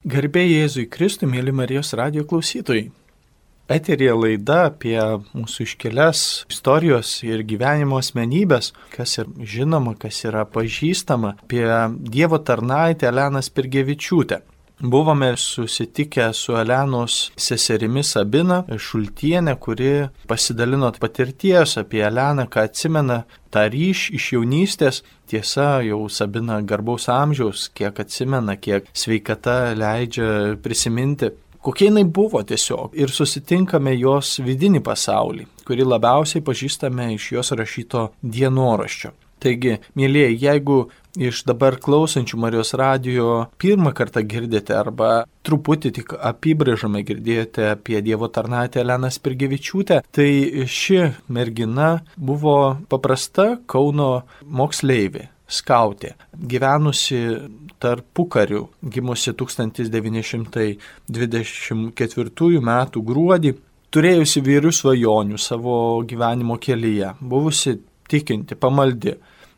Garbė Jėzui Kristui, mėly Marijos radio klausytojai. Eterija laida apie mūsų iškelias istorijos ir gyvenimo asmenybės, kas ir žinoma, kas yra pažįstama, apie Dievo tarnaitę Eleną Spirgevičiūtę. Buvome susitikę su Elenos seserimi Sabina Šultienė, kuri pasidalino patirties apie Eleną, ką atsimena tą ryšį iš jaunystės. Tiesa, jau Sabina garbaus amžiaus, kiek atsimena, kiek sveikata leidžia prisiminti kokia jinai buvo tiesiog. Ir susitinkame jos vidinį pasaulį, kurį labiausiai pažįstame iš jos rašyto dienoraščio. Taigi, mėlyje, jeigu iš dabar klausančių Marijos radio pirmą kartą girdite arba truputį tik apibrėžamai girdėjote apie Dievo tarnaitę Eleną Spirgevičiūtę, tai ši mergina buvo paprasta Kauno moksleivė skautė, gyvenusi tarpu karių, gimusi 1924 m. gruodį, turėjusi vyrių svajonių savo gyvenimo kelyje, buvusi tikinti, pamaldi,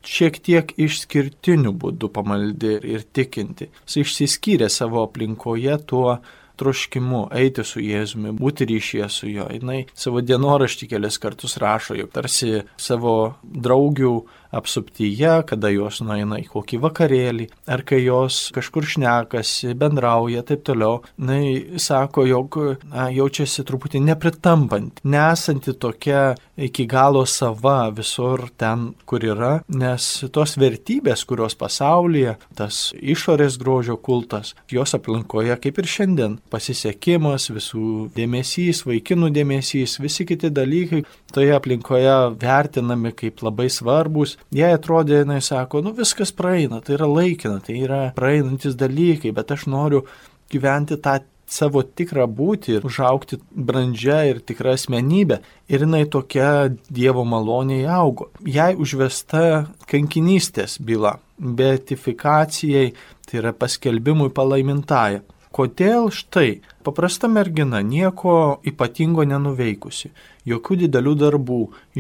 šiek tiek išskirtiniu būdu pamaldi ir tikinti. Jis išsiskyrė savo aplinkoje tuo troškimu eiti su Jėzumi, būti ryšyje su juo. Jis savo dienoraštį kelias kartus rašo, jog tarsi savo draugių apsuptyje, kada jos nueina į kokį vakarėlį, ar kai jos kažkur šnekasi, bendrauja ir taip toliau, na, sako, jog na, jaučiasi truputį nepritampant, nesanti tokia iki galo sava visur ten, kur yra, nes tos vertybės, kurios pasaulyje, tas išorės grožio kultas, jos aplinkoje, kaip ir šiandien, pasisekimas, visų dėmesys, vaikinų dėmesys, visi kiti dalykai toje aplinkoje vertinami kaip labai svarbus, jai atrodė, jinai sako, nu viskas praeina, tai yra laikina, tai yra praeinantis dalykai, bet aš noriu gyventi tą savo tikrą būti ir užaukti brandžią ir tikrą asmenybę. Ir jinai tokia Dievo maloniai augo. Jai užvesta kankinystės byla, beatifikacijai, tai yra paskelbimui palaimintąją. Kodėl štai paprasta mergina nieko ypatingo nenuveikusi, jokių didelių darbų,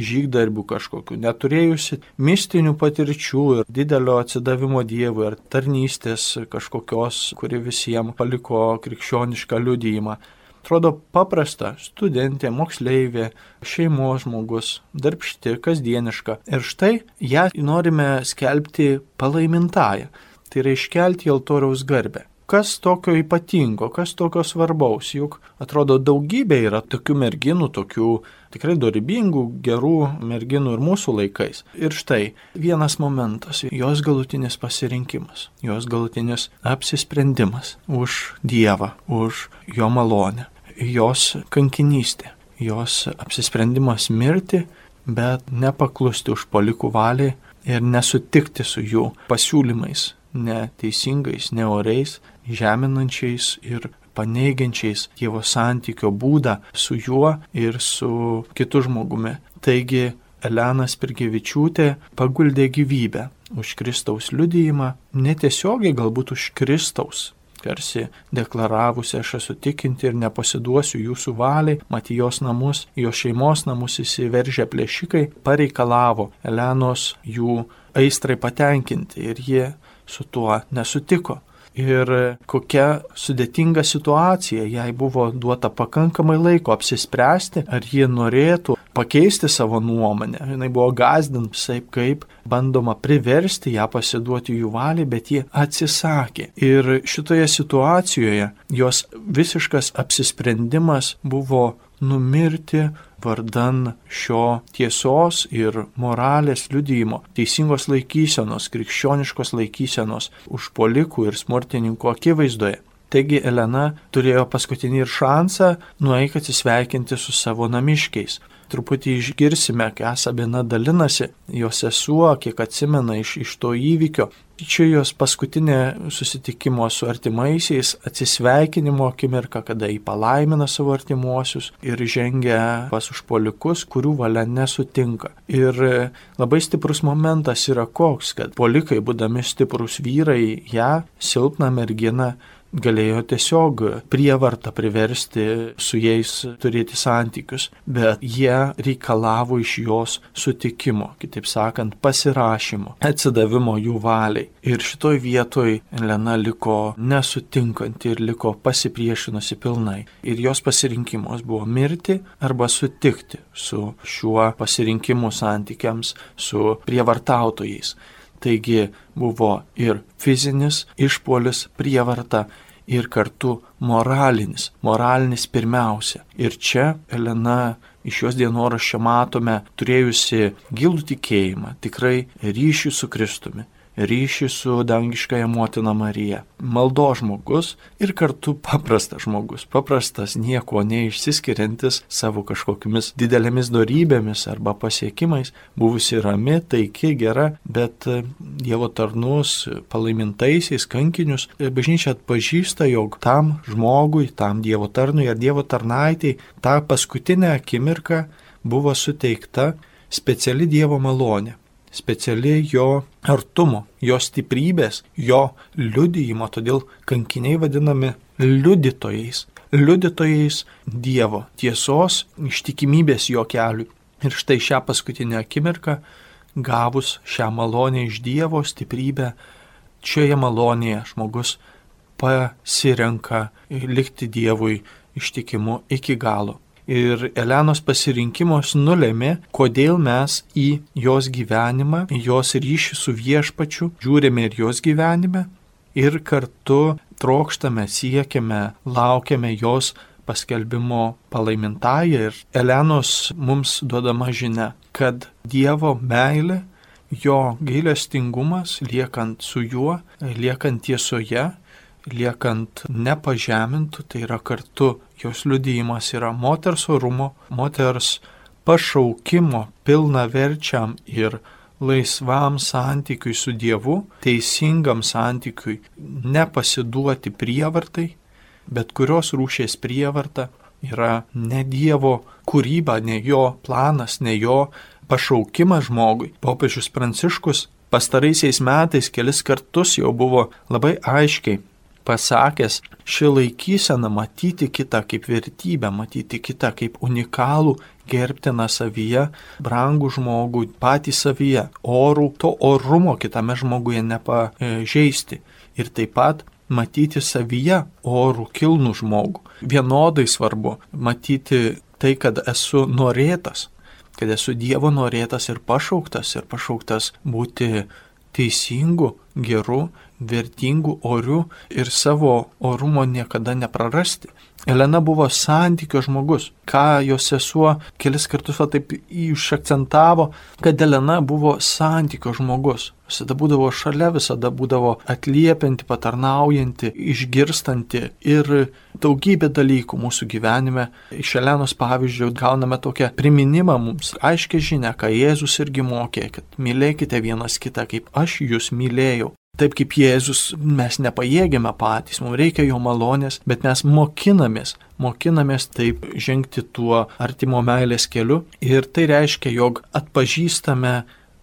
žygdarbių kažkokių, neturėjusi mistinių patirčių ir didelio atsidavimo Dievui ar tarnystės kažkokios, kuri visiems paliko krikščionišką liudyjimą. Atrodo paprasta studentė, moksleivė, šeimos žmogus, darbšti, kasdieniška. Ir štai ją norime skelbti palaimintąją. Tai yra iškelti į altoriaus garbę kas tokio ypatingo, kas tokio svarbaus, juk atrodo daugybė yra tokių merginų, tokių tikrai dorybingų, gerų merginų ir mūsų laikais. Ir štai vienas momentas, jos galutinis pasirinkimas, jos galutinis apsisprendimas už Dievą, už Jo malonę, jos kankinystė, jos apsisprendimas mirti, bet nepaklusti už palikų valiai ir nesutikti su jų pasiūlymais, neteisingais, neoriais, žeminančiais ir paneigiančiais Dievo santykio būdą su juo ir su kitu žmogumi. Taigi Elena Spirgevičiūtė paguldė gyvybę už Kristaus liudyjimą, netiesiogiai galbūt už Kristaus tarsi deklaravusi aš esu tikinti ir nepasiduosiu jūsų valiai, mat jos namus, jo šeimos namus įsiveržę plėšikai pareikalavo Elenos jų aistrai patenkinti ir jie su tuo nesutiko ir kokia sudėtinga situacija, jai buvo duota pakankamai laiko apsispręsti, ar ji norėtų pakeisti savo nuomonę. Jis buvo gazdint taip, kaip bandoma priversti ją pasiduoti jų valiai, bet ji atsisakė. Ir šitoje situacijoje jos visiškas apsisprendimas buvo numirti vardan šio tiesos ir moralės liudyjimo, teisingos laikysenos, krikščioniškos laikysenos užpolikų ir smurtininkų akivaizdoje. Taigi Elena turėjo paskutinį ir šansą nueik atsisveikinti su savo namiškiais. Truputį išgirsime, ką Sabina dalinasi, jos sesuo, kiek atsimena iš, iš to įvykio, Čia jos paskutinė susitikimo su artimaisiais, atsisveikinimo akimirka, kada jį palaimina savo artimuosius ir žengia pas užpolikus, kurių valia nesutinka. Ir labai stiprus momentas yra koks, kad polikai, būdami stiprus vyrai, ją, silpną merginą, galėjo tiesiog prievartą priversti su jais turėti santykius, bet jie reikalavo iš jos sutikimo, kitaip sakant, pasirašymo, atsidavimo jų valiai. Ir šitoj vietoj Elena liko nesutinkanti ir liko pasipriešinusi pilnai. Ir jos pasirinkimas buvo mirti arba sutikti su šiuo pasirinkimu santykiams su prievartautojais. Taigi buvo ir fizinis išpolis prievarta, ir kartu moralinis, moralinis pirmiausia. Ir čia Elena iš jos dienoraščio matome turėjusi gilų tikėjimą, tikrai ryšį su Kristumi ryšį su dangiškąją motiną Mariją. Maldo žmogus ir kartu paprastas žmogus. Paprastas, nieko neišsiskiriantis savo kažkokiamis didelėmis darybėmis arba pasiekimais, buvusi rami, taiki, gera, bet e, Dievo tarnus, palaimintaisiais, kankinius, e, bažnyčia atpažįsta, jog tam žmogui, tam Dievo tarnui ar Dievo tarnaitį tą paskutinę akimirką buvo suteikta speciali Dievo malonė speciali jo artumo, jo stiprybės, jo liudijimo, todėl kankiniai vadinami liudytojais, liudytojais Dievo tiesos, ištikimybės jo keliui. Ir štai šią paskutinę akimirką, gavus šią malonę iš Dievo stiprybę, šioje malonėje žmogus pasirenka likti Dievui ištikimu iki galo ir Elenos pasirinkimas nulėmė, kodėl mes į jos gyvenimą, į jos ryšį su viešpačiu žiūrime ir jos gyvenime ir kartu trokštame, siekiame, laukiame jos paskelbimo palaimintąją ir Elenos mums duodama žinia, kad Dievo meilė, jo gailestingumas, liekant su juo, liekant tiesoje, liekant nepažemintų, tai yra kartu jos liudijimas yra moters orumo, moters pašaukimo pilna verčiam ir laisvam santykiui su Dievu, teisingam santykiui, nepasiduoti prievartai, bet kurios rūšės prievarta yra ne Dievo kūryba, ne jo planas, ne jo pašaukimas žmogui. Popiežius Pranciškus pastaraisiais metais kelis kartus jau buvo labai aiškiai pasakęs, ši laikysena matyti kitą kaip vertybę, matyti kitą kaip unikalų, gerbtiną savyje, brangų žmogų, patį savyje, orų, to orumo kitame žmoguje nepažeisti. Ir taip pat matyti savyje orų kilnų žmogų. Vienodai svarbu matyti tai, kad esu norėtas, kad esu Dievo norėtas ir pašauktas, ir pašauktas būti teisingu, geru vertingų, orių ir savo orumo niekada neprarasti. Elena buvo santykio žmogus, ką jos sesuo kelis kartus va taip išakcentavo, kad Elena buvo santykio žmogus. Visada būdavo šalia, visada būdavo atliepianti, patarnaujanti, išgirstanti ir daugybė dalykų mūsų gyvenime. Iš Elenos pavyzdžio gauname tokią priminimą mums, aiškiai žinia, ką Jėzus irgi mokė, kad mylėkite vienas kitą, kaip aš jūs mylėjau. Taip kaip Jėzus mes nepajėgiame patys, mums reikia jo malonės, bet mes mokinamės, mokinamės taip žengti tuo artimo meilės keliu. Ir tai reiškia, jog atpažįstame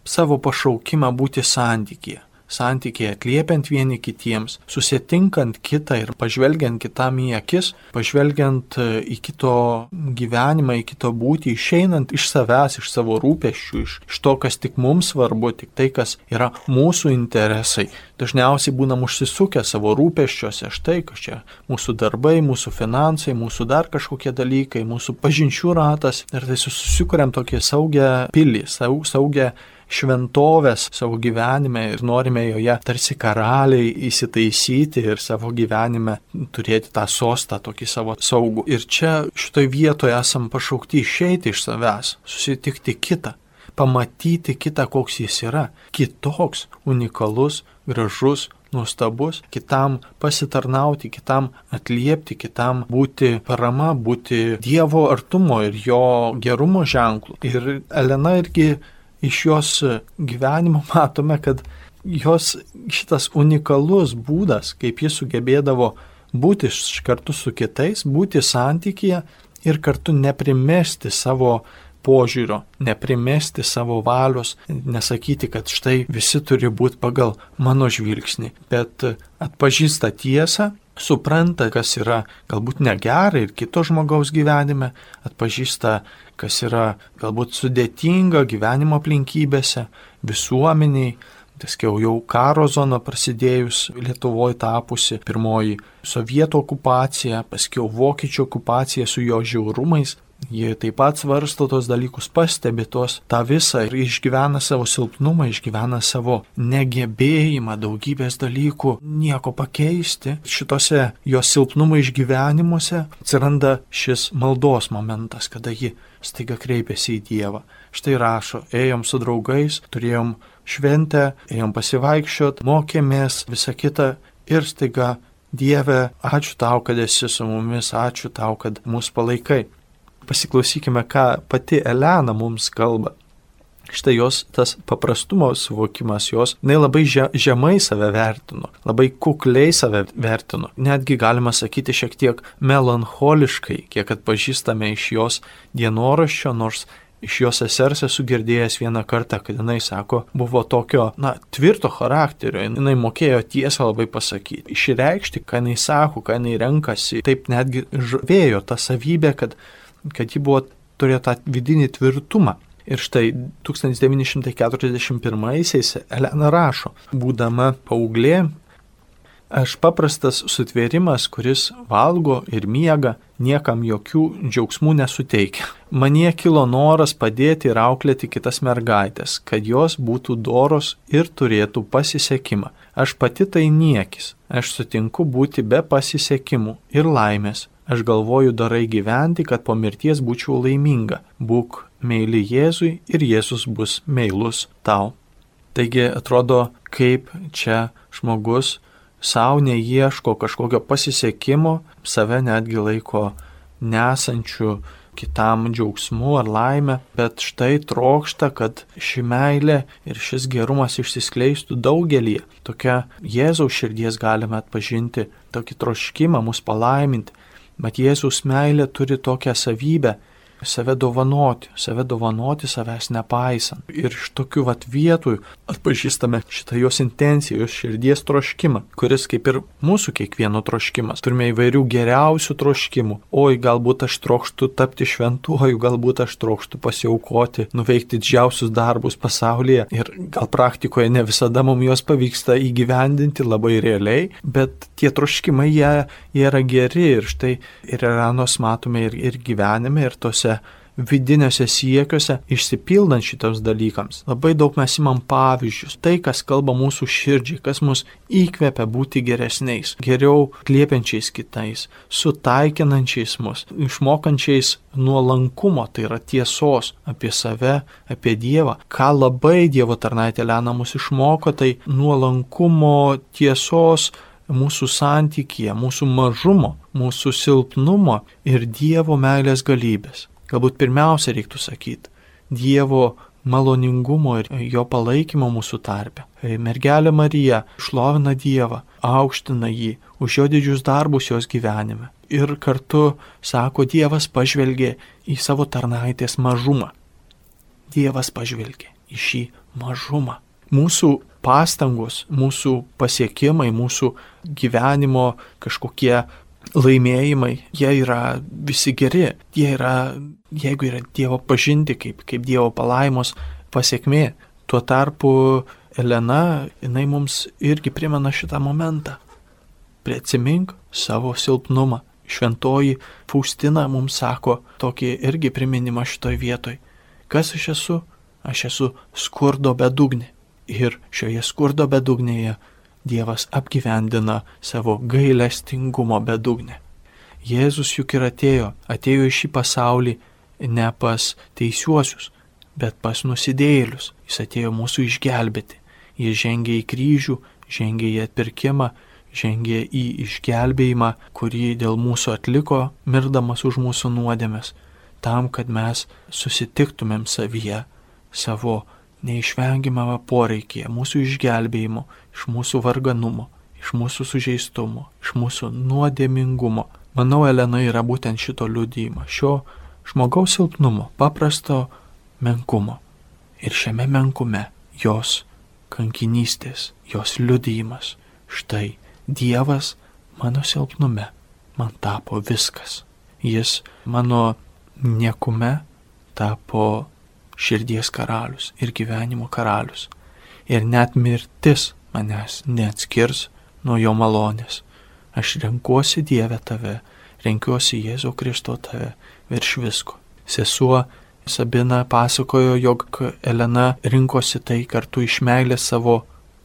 savo pašaukimą būti santykėje santykiai atliepiant vieni kitiems, susitinkant kitą ir pažvelgiant kitam į akis, pažvelgiant e, į kito gyvenimą, į kito būtį, išeinant iš savęs, iš savo rūpeščių, iš, iš to, kas tik mums svarbu, tik tai, kas yra mūsų interesai. Dažniausiai būnam užsisukę savo rūpeščiuose, štai, kas čia mūsų darbai, mūsų finansai, mūsų dar kažkokie dalykai, mūsų pažinčių ratas ir tai susikuriam tokią saugią pilį, saugią šventovės savo gyvenime ir norime joje tarsi karaliai įsitaisyti ir savo gyvenime turėti tą sostą, tokį savo saugų. Ir čia šitoj vietoje esam pašaukti išeiti iš savęs, susitikti kitą, pamatyti kitą, koks jis yra, kitoks, unikalus, gražus, nuostabus, kitam pasitarnauti, kitam atliepti, kitam būti parama, būti Dievo artumo ir jo gerumo ženklų. Ir Elena irgi iš jos gyvenimo matome, kad jos šitas unikalus būdas, kaip jis sugebėdavo būti kartu su kitais, būti santykėje ir kartu neprimesti savo požiūrio, neprimesti savo valios, nesakyti, kad štai visi turi būti pagal mano žvilgsnį, bet atpažįsta tiesą, supranta, kas yra galbūt negera ir kito žmogaus gyvenime, atpažįsta kas yra galbūt sudėtinga gyvenimo aplinkybėse, visuomeniai, paskiau jau karo zona prasidėjus Lietuvoje tapusi, pirmoji sovietų okupacija, paskiau vokiečių okupacija su jo žiaurumais. Jie taip pat svarsto tos dalykus, pastebi tos tą visą ir išgyvena savo silpnumą, išgyvena savo negebėjimą daugybės dalykų nieko pakeisti. Šitose jos silpnumo išgyvenimuose atsiranda šis maldos momentas, kada ji staiga kreipiasi į Dievą. Štai rašo, ėjom su draugais, turėjom šventę, ėjom pasivaikščiot, mokėmės, visą kitą ir staiga Dieve, ačiū tau, kad esi su mumis, ačiū tau, kad mus palaikai. Pasiklausykime, ką pati Elena mums kalba. Štai jos tas paprastumo suvokimas, jos, jinai labai žemai save vertino, labai kukliai save vertino, netgi galima sakyti šiek tiek melancholiškai, kiek atpažįstame iš jos dienoraščio, nors iš jos sesers esu girdėjęs vieną kartą, kad jinai sako, buvo tokio, na, tvirto charakterio, jinai mokėjo tiesą labai pasakyti, išreikšti, ką jinai sako, ką jinai renkasi, taip netgi žavėjo tą savybę, kad, kad ji buvo, turėjo tą vidinį tvirtumą. Ir štai 1941-aisiais Elena rašo, būdama paauglė, Aš paprastas sutvėrimas, kuris valgo ir miega, niekam jokių džiaugsmų nesuteikia. Manie kilo noras padėti ir auklėti kitas mergaitės, kad jos būtų doros ir turėtų pasisekimą. Aš pati tai niekis. Aš sutinku būti be pasisekimų ir laimės. Aš galvoju darai gyventi, kad po mirties būčiau laiminga. Būk meili Jėzui ir Jėzus bus meilus tau. Taigi atrodo, kaip čia žmogus savo neieško kažkokio pasisekimo, save netgi laiko nesančių kitam džiaugsmu ar laimę, bet štai trokšta, kad ši meilė ir šis gerumas išsiskleistų daugelį. Tokia Jėzaus širdies galime atpažinti, tokį troškimą mus palaiminti, bet Jėzaus meilė turi tokią savybę, save dovanoti, save dovanoti savęs nepaisant. Ir iš tokių vat vietų atpažįstame šitą jos intenciją, jos širdies troškimą, kuris kaip ir mūsų kiekvieno troškimas. Turime įvairių geriausių troškimų. Oi, galbūt aš trokštų tapti šventuoju, galbūt aš trokštų pasiaukoti, nuveikti didžiausius darbus pasaulyje. Ir gal praktikoje ne visada mums juos pavyksta įgyvendinti labai realiai, bet tie troškimai jie, jie yra geri ir štai ir Iranos matome ir, ir gyvenime, ir tose tuose vidiniuose siekiuose išsipildant šitams dalykams. Labai daug mes imam pavyzdžius. Tai, kas kalba mūsų širdžiai, kas mus įkvepia būti geresniais, geriau kliepiančiais kitais, sutaikinančiais mus, išmokančiais nuolankumo, tai yra tiesos apie save, apie Dievą. Ką labai Dievo tarnaitė Lena mus išmoko, tai nuolankumo tiesos mūsų santykėje, mūsų mažumo, mūsų silpnumo ir Dievo meilės galybės. Galbūt pirmiausia reiktų sakyti Dievo maloningumo ir jo palaikymo mūsų tarpe. Mergelė Marija šlovina Dievą, aukština jį už jo didžius darbus jos gyvenime. Ir kartu sako, Dievas pažvelgė į savo tarnaitės mažumą. Dievas pažvelgė į šį mažumą. Mūsų pastangos, mūsų pasiekimai, mūsų gyvenimo kažkokie laimėjimai, jie yra visi geri, jie yra, jeigu yra Dievo pažinti kaip, kaip Dievo palaimos pasiekmė. Tuo tarpu Elena, jinai mums irgi primena šitą momentą. Priatsimink savo silpnumą. Šventoji Faustina mums sako tokį irgi priminimą šitoj vietoj. Kas aš esu? Aš esu skurdo bedugnė. Ir šioje skurdo bedugnėje Dievas apgyvendina savo gailestingumo bedugnę. Jėzus juk ir atėjo, atėjo į šį pasaulį ne pas teisiuosius, bet pas nusidėjėlius. Jis atėjo mūsų išgelbėti. Jis žengė į kryžių, žengė į atpirkimą, žengė į išgelbėjimą, kurį dėl mūsų atliko, mirdamas už mūsų nuodėmės, tam, kad mes susitiktumėm savyje savo neišvengiamą poreikį mūsų išgelbėjimo, iš mūsų varganumo, iš mūsų sužeistumo, iš mūsų nuodėmingumo. Manau, Elena yra būtent šito liudymo, šio žmogaus silpnumo, paprasto menkumo. Ir šiame menkume jos kankinystės, jos liudymas. Štai Dievas mano silpnume man tapo viskas. Jis mano niekume tapo širdies karalius ir gyvenimo karalius. ir net mirtis manęs neatskirs nuo jo malonės. Aš renkuosi Dievę tave, renkiuosi Jėzų Kristo tave virš visko. Sesuo Sabina pasakojo, jog Elena rinkosi tai kartu iš meilės savo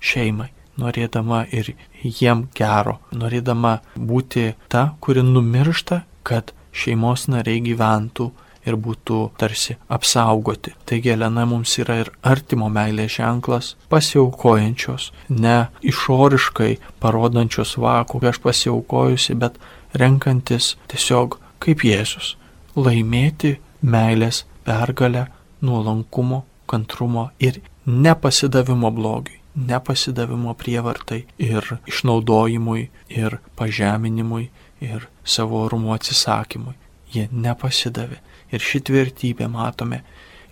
šeimai, norėdama ir jiem gero, norėdama būti ta, kuri numiršta, kad šeimos nariai gyventų ir būtų tarsi apsaugoti. Taigi Elena mums yra ir artimo meilės ženklas, pasiaukojančios, ne išoriškai parodančios vakų, aš pasiaukojusi, bet renkantis tiesiog kaip Jėzus - laimėti meilės pergalę, nuolankumo, kantrumo ir nepasidavimo blogiui, nepasidavimo prievartai ir išnaudojimui ir pažeminimui ir savo orumo atsisakymui. Jie nepasidavė. Ir ši tvirtybė matome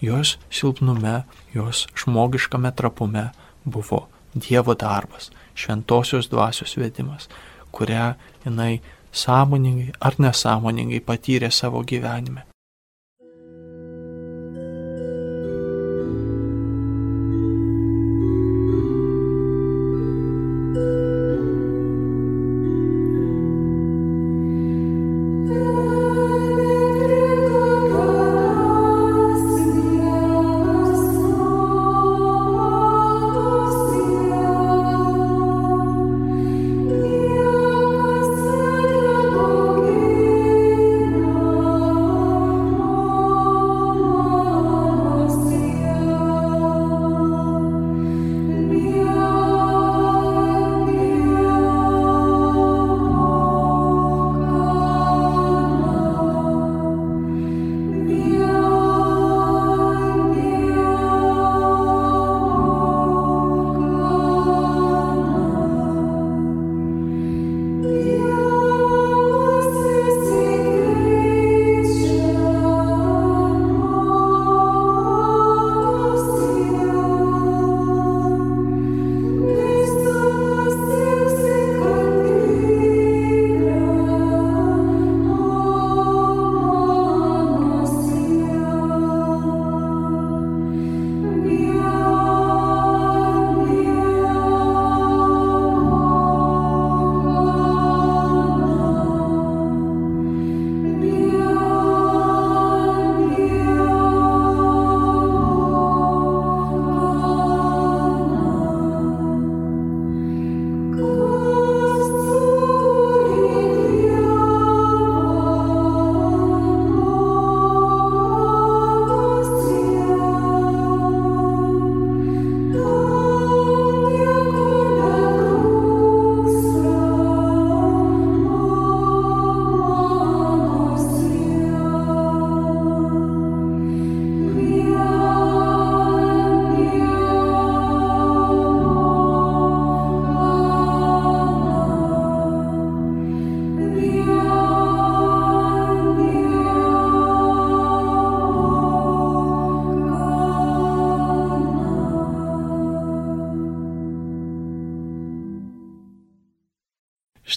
jos silpnume, jos žmogiškame trapume buvo Dievo darbas, šventosios dvasios vedimas, kurią jinai sąmoningai ar nesąmoningai patyrė savo gyvenime.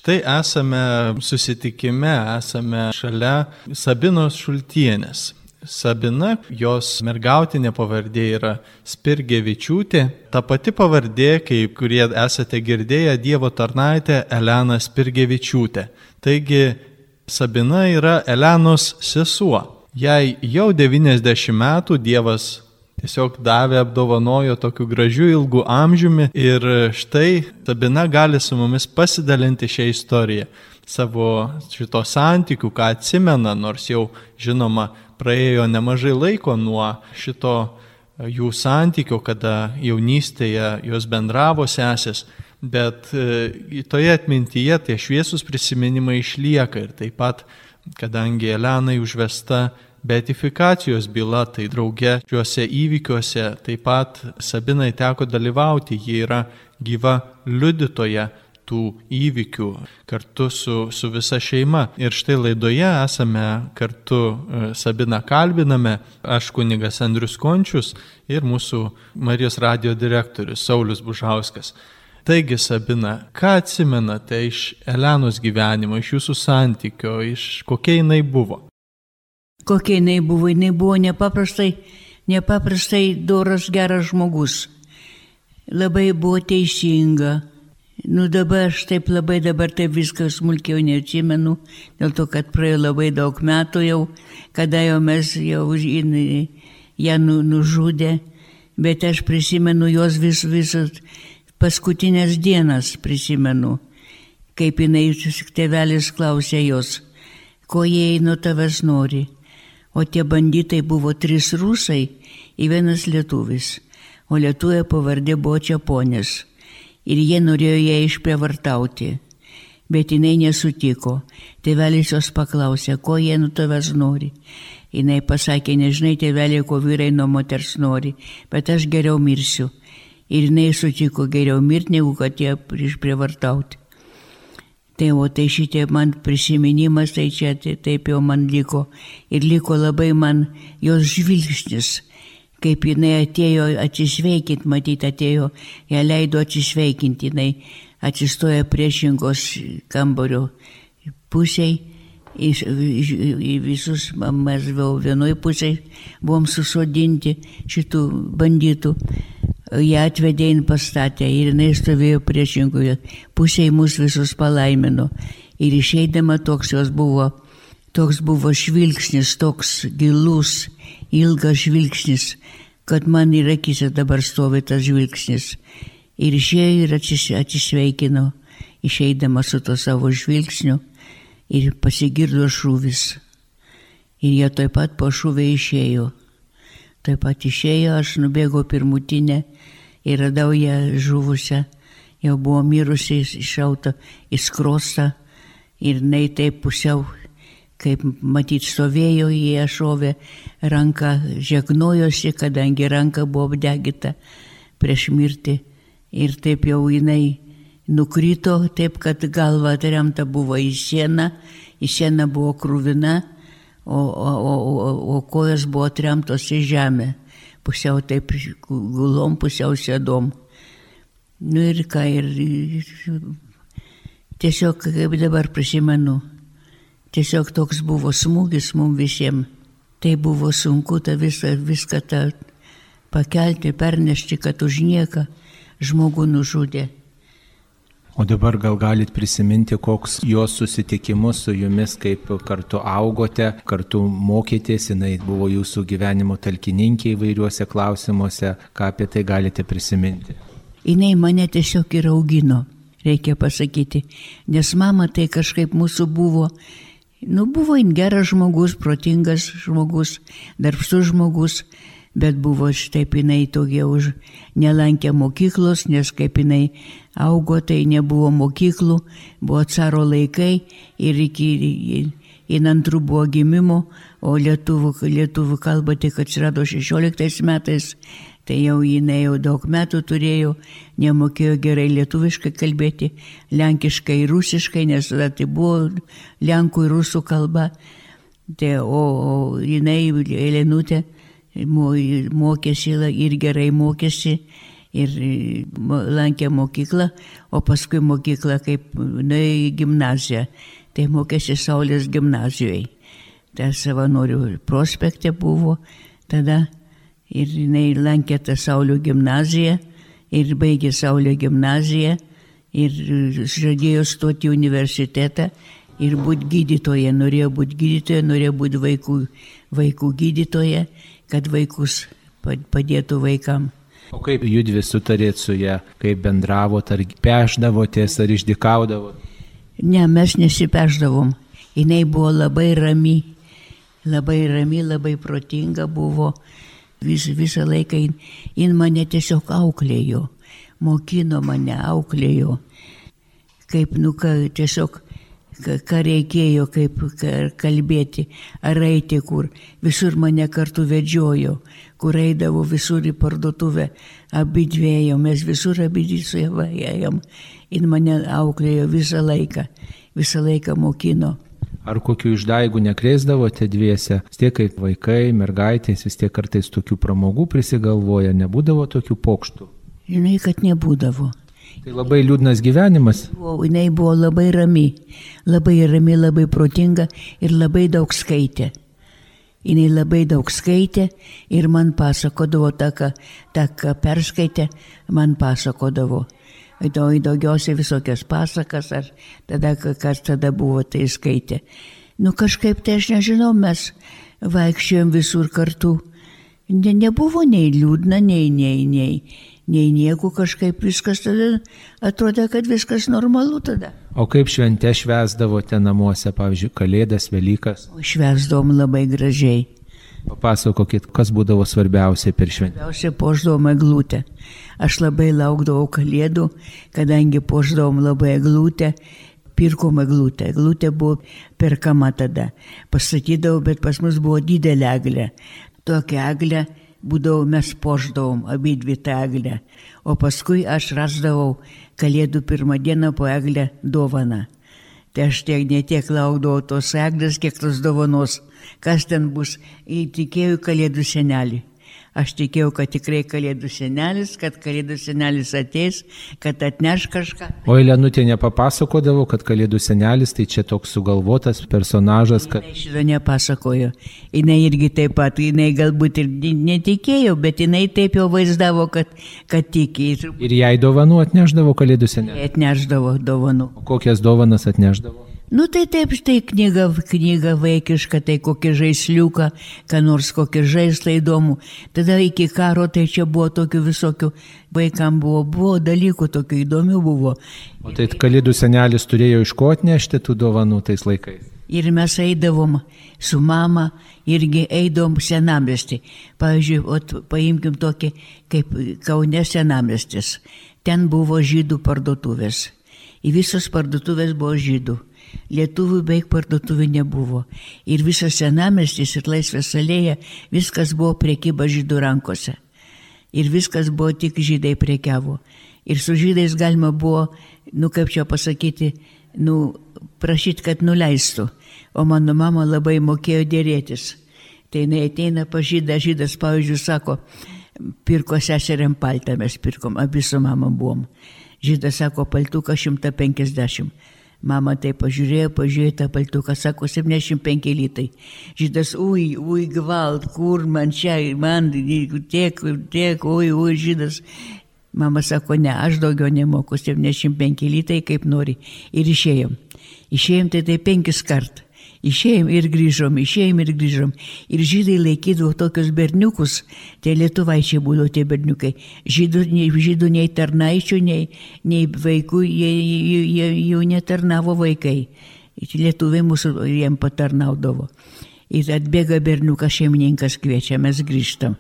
Štai esame susitikime, esame šalia Sabinos šultienės. Sabina, jos mergautinė pavardė yra Spirgevičiūtė, ta pati pavardė, kaip kurie esate girdėję, Dievo tarnaitė Elena Spirgevičiūtė. Taigi Sabina yra Elenos sesuo. Jai jau 90 metų Dievas tiesiog davė, apdovanojo tokiu gražiu ilgu amžiumi ir štai Sabina gali su mumis pasidalinti šią istoriją, savo šito santykių, ką atsimena, nors jau žinoma praėjo nemažai laiko nuo šito jų santykių, kada jaunystėje jos bendravo sesės, bet e, toje atmintyje tie šviesus prisiminimai išlieka ir taip pat, kadangi Elenai užvesta beatifikacijos byla, tai drauge šiuose įvykiuose taip pat Sabinai teko dalyvauti, ji yra gyva liudytoja tų įvykių kartu su, su visa šeima. Ir štai laidoje esame kartu e, Sabiną kalbiname, aš kunigas Andrius Končius ir mūsų Marijos radio direktorius Saulis Bužauskas. Taigi, Sabina, ką atsimenate iš Elenos gyvenimo, iš jūsų santykio, iš kokia jinai buvo? Kokia jinai buvo. Jinai buvo nepaprastai, nepaprastai doras, geras žmogus. labai buvo teisinga. Nu dabar aš taip labai dabar taip viską smulkiau neatsimenu, dėl to, kad praėjo labai daug metų jau, kada jau mes jau jin- ją nu, nužudė, bet aš prisimenu jos vis, visas paskutinės dienas prisimenu, kaip jinai tėvelis klausė jos, ko jie nuo tavęs nori. O tie banditai buvo trys rusai ir vienas lietuvis, o lietuvė pavardė buvo Čiaponės. Ir jie norėjo ją išprievartauti. Bet jinai nesutiko. Tėvelis jos paklausė, ko jie nuo tavęs nori. Jinai pasakė, nežinai, tėveliai, ko vyrai nuo moters nori, bet aš geriau mirsiu. Ir jinai sutiko geriau mirti, negu kad ją išprievartauti. Tai o tai šitie man prisiminimas, tai čia tai, taip jau man liko. Ir liko labai man jos žvilgsnis, kaip jinai atėjo atsisveikinti, matyti atėjo, ją leido atsisveikinti, jinai atsistoja priešingos kambario pusiai, į, į visus, mes vėl vienoj pusėje buvom susodinti šitų bandytų. Jie atvedė in pastatę ir jinai stovėjo priešingoje pusėje mus visus palaimino. Ir išeidama toks jos buvo, toks buvo žvilgsnis, toks gilus, ilgas žvilgsnis, kad man ir akise dabar stovi tas žvilgsnis. Ir išėjo ir atsis, atsisveikino, išeidama su to savo žvilgsniu ir pasigirdo šūvis. Ir jie taip pat po šūvę išėjo. Taip pat išėjo, aš nubėgau pirmutinę ir radau ją žuvusią, jau buvo mirusi iššauta į skrostą ir jinai taip pusiau, kaip matyt, stovėjo į ją šovė ranką, žegnojosi, kadangi ranka buvo apdegita prieš mirtį. Ir taip jau jinai nukrito, taip kad galva atremta buvo į sieną, į sieną buvo krūvina, o, o, o, o, kojas buvo atremtos į žemę, pusiau taip gulom, pusiau sėdom. Nu ir ką, ir, ir tiesiog kaip dabar prisimenu, tiesiog toks buvo smūgis mums visiems. Tai buvo sunku tą visą, viską tą pakelti, pernešti, kad už nieką žmogų nužudė. O dabar gal galit prisiminti, koks jos susitikimus su jumis, kaip kartu augote, kartu mokėtės, jinai buvo jūsų gyvenimo talkininkė įvairiuose klausimuose, ką apie tai galite prisiminti. Jinai mane tiesiog ir augino, reikia pasakyti, nes mama tai kažkaip mūsų buvo, nu buvo jin geras žmogus, protingas žmogus, darbštus žmogus, bet buvo štaip jinai tokia už nelankė mokyklos, nes kaip jinai augo, tai nebuvo mokyklų, buvo caro laikai ir iki in antrų buvo gimimo, o lietuvų, lietuvų kalba tik atsirado 16 metais, tai jau jinai jau daug metų turėjo, nemokėjo gerai lietuviškai kalbėti, lenkiškai ir rusiškai, nes tada tai buvo lenkų ir rusų kalba. Tai, o, o jinai, Elenutė, mokėsi ir gerai mokėsi ir lankė mokyklą, o paskui mokyklą kaip nuėjo į gimnaziją. Tai mokėsi Saulės gimnazijoje. Tai savanorių prospekte buvo tada ir jinai lankė tą Saulio gimnaziją ir baigė Saulio gimnaziją ir žadėjo stoti į universitetą ir būti gydytoja, norėjo būti gydytoja, norėjo būti vaikų, vaikų gydytoja kad vaikus padėtų vaikam. O kaip judvi sutarėt su ją, kaip bendravot, ar peždavotės, ar išdikaudavot? Ne, mes nesipeždavom. Jis buvo labai rami, labai rami, labai protinga buvo. Vis, visą laiką jin, jin mane tiesiog auklėjo, mokino mane, auklėjo. Kaip, nu, ką, tiesiog ką reikėjo, kaip kalbėti, ar eiti kur. Visur mane kartu vedžiojo, kur eidavo visur į parduotuvę, abi dviejom, mes visur abi su ją ėjom. Ir mane auklėjo visą laiką, visą laiką mokino. Ar kokiu išdaigų nekrėsdavote dviese? Vis tiek kaip vaikai, mergaitės, vis tiek kartais tokių pramogų prisigalvoja, nebūdavo tokių pokštų? Žinai, kad nebūdavo. Tai labai liūdnas gyvenimas. Buvo, jinai buvo labai rami, labai rami, labai protinga ir labai daug skaitė. Jis labai daug skaitė ir man pasakodavo tą, ką, tą, ką perskaitė, man pasakodavo. Daugiausiai visokias pasakas, ar tada, kas tada buvo, tai skaitė. Nu kažkaip tai aš nežinau, mes vaikščiojom visur kartu. Ne, nebuvo nei liūdna, nei, nei, nei, nei nieko kažkaip viskas tada atrodė, kad viskas normalu tada. O kaip šventė švesdavote namuose, pavyzdžiui, Kalėdas, Velykas? O švesdavom labai gražiai. Papasakokit, kas būdavo svarbiausia per šventę. Svarbiausia, poždavom eglutę. Aš labai laukdavau Kalėdų, kadangi poždavom labai eglutę pirkom eglutę. Eglutė buvo perkama tada. Pastatydavau, bet pas mus buvo didelė eglė. Tokią eglę būdavau mes poždavom, abi dvi tą eglę. O paskui aš rasdavau kalėdų pirmą dieną po eglę dovaną. Tai aš tiek netiek laukdavau tos eglės, kiek tos dovanos. Kas ten bus, įtikėjau kalėdų senelį. Aš tikėjau, kad tikrai kalėdų senelis, kad kalėdų senelis ateis, kad atneš kažką. O Elenutė nepapasakodavo, kad kalėdų senelis tai čia toks sugalvotas personažas, kad... Jis šito nepasakojo. Jis irgi taip pat, jinai galbūt ir netikėjo, bet jinai taip jau vaizdavo, kad, kad tiki. Ir jai dovanų atneždavo kalėdų senelis. Atneždavo dovanų. O kokias dovanas atneždavo? Nu tai taip, štai knyga, knyga vaikiška, tai kokį žaisliuką, ką nors kokį žaislą įdomų. Tada iki karo tai čia buvo tokių visokių, vaikam buvo, buvo dalykų tokių įdomių buvo. O tai kalėdų senelis turėjo iš ko atnešti tų dovanų tais laikais? Ir mes eidavom su mama, irgi eidavom senamestį. Pavyzdžiui, ot, paimkim tokį kaip Kaune senamestis. Ten buvo žydų parduotuvės. Į visos parduotuvės buvo žydų. Lietuvių beveik parduotuvių nebuvo. Ir visas senamestis ir laisvės alėja, viskas buvo priekyba žydų rankose. Ir viskas buvo tik žydai priekiavo. Ir su žydais galima buvo, nu kaip čia pasakyti, nu, prašyti, kad nuleistų. O mano mama labai mokėjo dėrėtis. Tai jinai ateina pažydą, žydas, pavyzdžiui, sako, pirko seseriam paltą, mes pirkom, abi su mama buvom. Žydas sako, paltuką 150. Mama tai pažiūrėjo, pažiūrėjo tą paltuką, sako, 75 litai. Žydas, ui, ui, gvalt, kur man čia, man tiek, tiek, ui, ui, žydas. Mama sako, ne, aš daugiau nemoku, 75 litai, kaip nori. Ir išėjom. Išėjom tai tai penkis kart. Išėjom ir grįžom, išėjom ir grįžom. Ir žydai laikydavo tokius berniukus, tai lietuvaičiai būdavo tie berniukai. Žydų, nei, žydų nei tarnaičių, nei, nei vaikų, jie, jie, jie jau netarnavo vaikai. Lietuviai mūsų jiem patarnaudavo. Ir atbėga berniukas šeimininkas kviečia, mes grįžtam.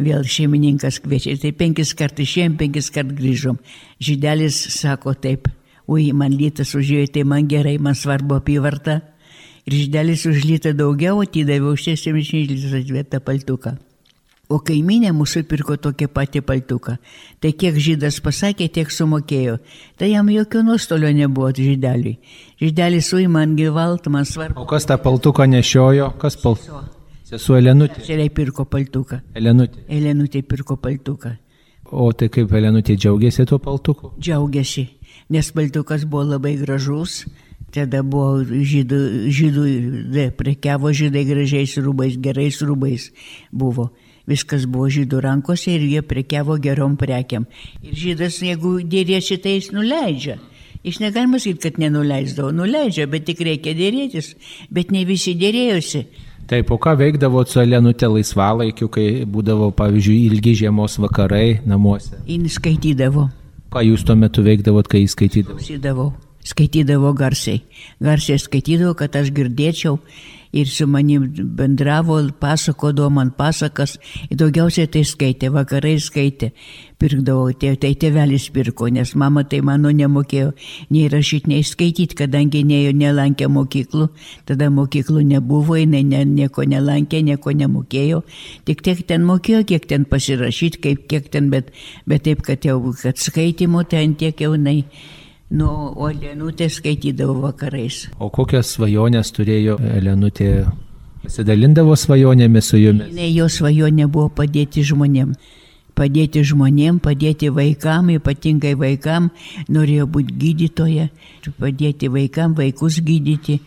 Vėl šeimininkas kviečia. Tai penkis kart išėjom, penkis kart grįžom. Žydelis sako taip, ui, man lytas užėjo, tai man gerai, man svarbu apyvarta. Ir žydelis už lytą daugiau už 70 litrus atvietą paltuką. O kaiminė mūsų pirko tokį patį paltuką. Tai kiek žydas pasakė, tiek sumokėjo. Tai jam jokio nuostolio nebuvo žydeliui. Žydelis ui man gyvalt, man svarbu. O kas tą paltuką nešiojo? Kas paltuką? Sesuo Elenutė. Seliai pirko paltuką. Elenutė. Elenutė pirko paltuką. O tai kaip Elenutė džiaugiasi tuo paltuku? Džiaugiasi, nes paltukas buvo labai gražus. Tada buvo žydų, žydų prekiavo žydai gražiais rūbais, gerais rūbais buvo. Viskas buvo žydų rankose ir jie prekiavo gerom prekiam. Ir žydas, jeigu dėrėsi, tai jis nuleidžia. Jis negalima sakyti, kad nenuleisdavo, nuleidžia, bet tik reikia dėrėtis. Bet ne visi dėrėjosi. Taip, o ką veikdavo su Elenute laisvalaikiu, kai būdavo, pavyzdžiui, ilgi žiemos vakarai namuose? Jis skaitydavo. Ką jūs tuo metu veikdavot, kai jis skaitydavo? Klausydavau skaitydavo garsiai. Garsiai skaitydavo, kad aš girdėčiau ir su manim bendravo, pasakodavo man pasakas. Daugiausiai tai skaitė, vakarai skaitė. Pirkdavo, tai, tai tėvelis pirko, nes mama tai mano nemokėjo nei rašyti, nei skaityti, kadangi nejo nelankė mokyklų. Tada mokyklų nebuvo, jinai ne, nieko nelankė, nieko nemokėjo. Tik tiek ten mokėjo, kiek ten pasirašyti, kaip, kiek ten, bet, bet taip, kad jau, kad skaitimo ten tiek jau jinai. Nu, o Elenutė skaitydavo vakarais. O kokias svajonės turėjo Elenutė? Pasidalindavo svajonėmis su jumis? Ne, jo svajonė buvo padėti žmonėm. Padėti žmonėm, padėti vaikam, ypatingai vaikam, norėjo būti gydytoja, padėti vaikam, vaikus gydyti.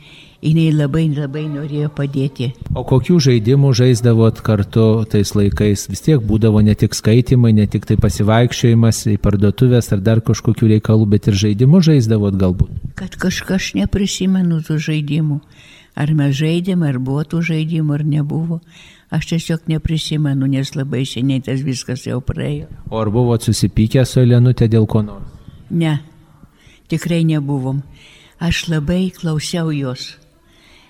Jis labai labai norėjo padėti. O kokių žaidimų žaisdavot kartu tais laikais? Vis tiek būdavo ne tik skaitimai, ne tik tai pasivaikščiojimas į parduotuvės ar dar kažkokių reikalų, bet ir žaidimų žaisdavot galbūt. Kad kažkas neprisimenu tų žaidimų. Ar mes žaidėm, ar buvo tų žaidimų, ar nebuvo. Aš tiesiog neprisimenu, nes labai seniai tas viskas jau praėjo. O ar buvot susipykę su Elenutė dėl ko nors? Ne, tikrai nebuvom. Aš labai klausiau jos,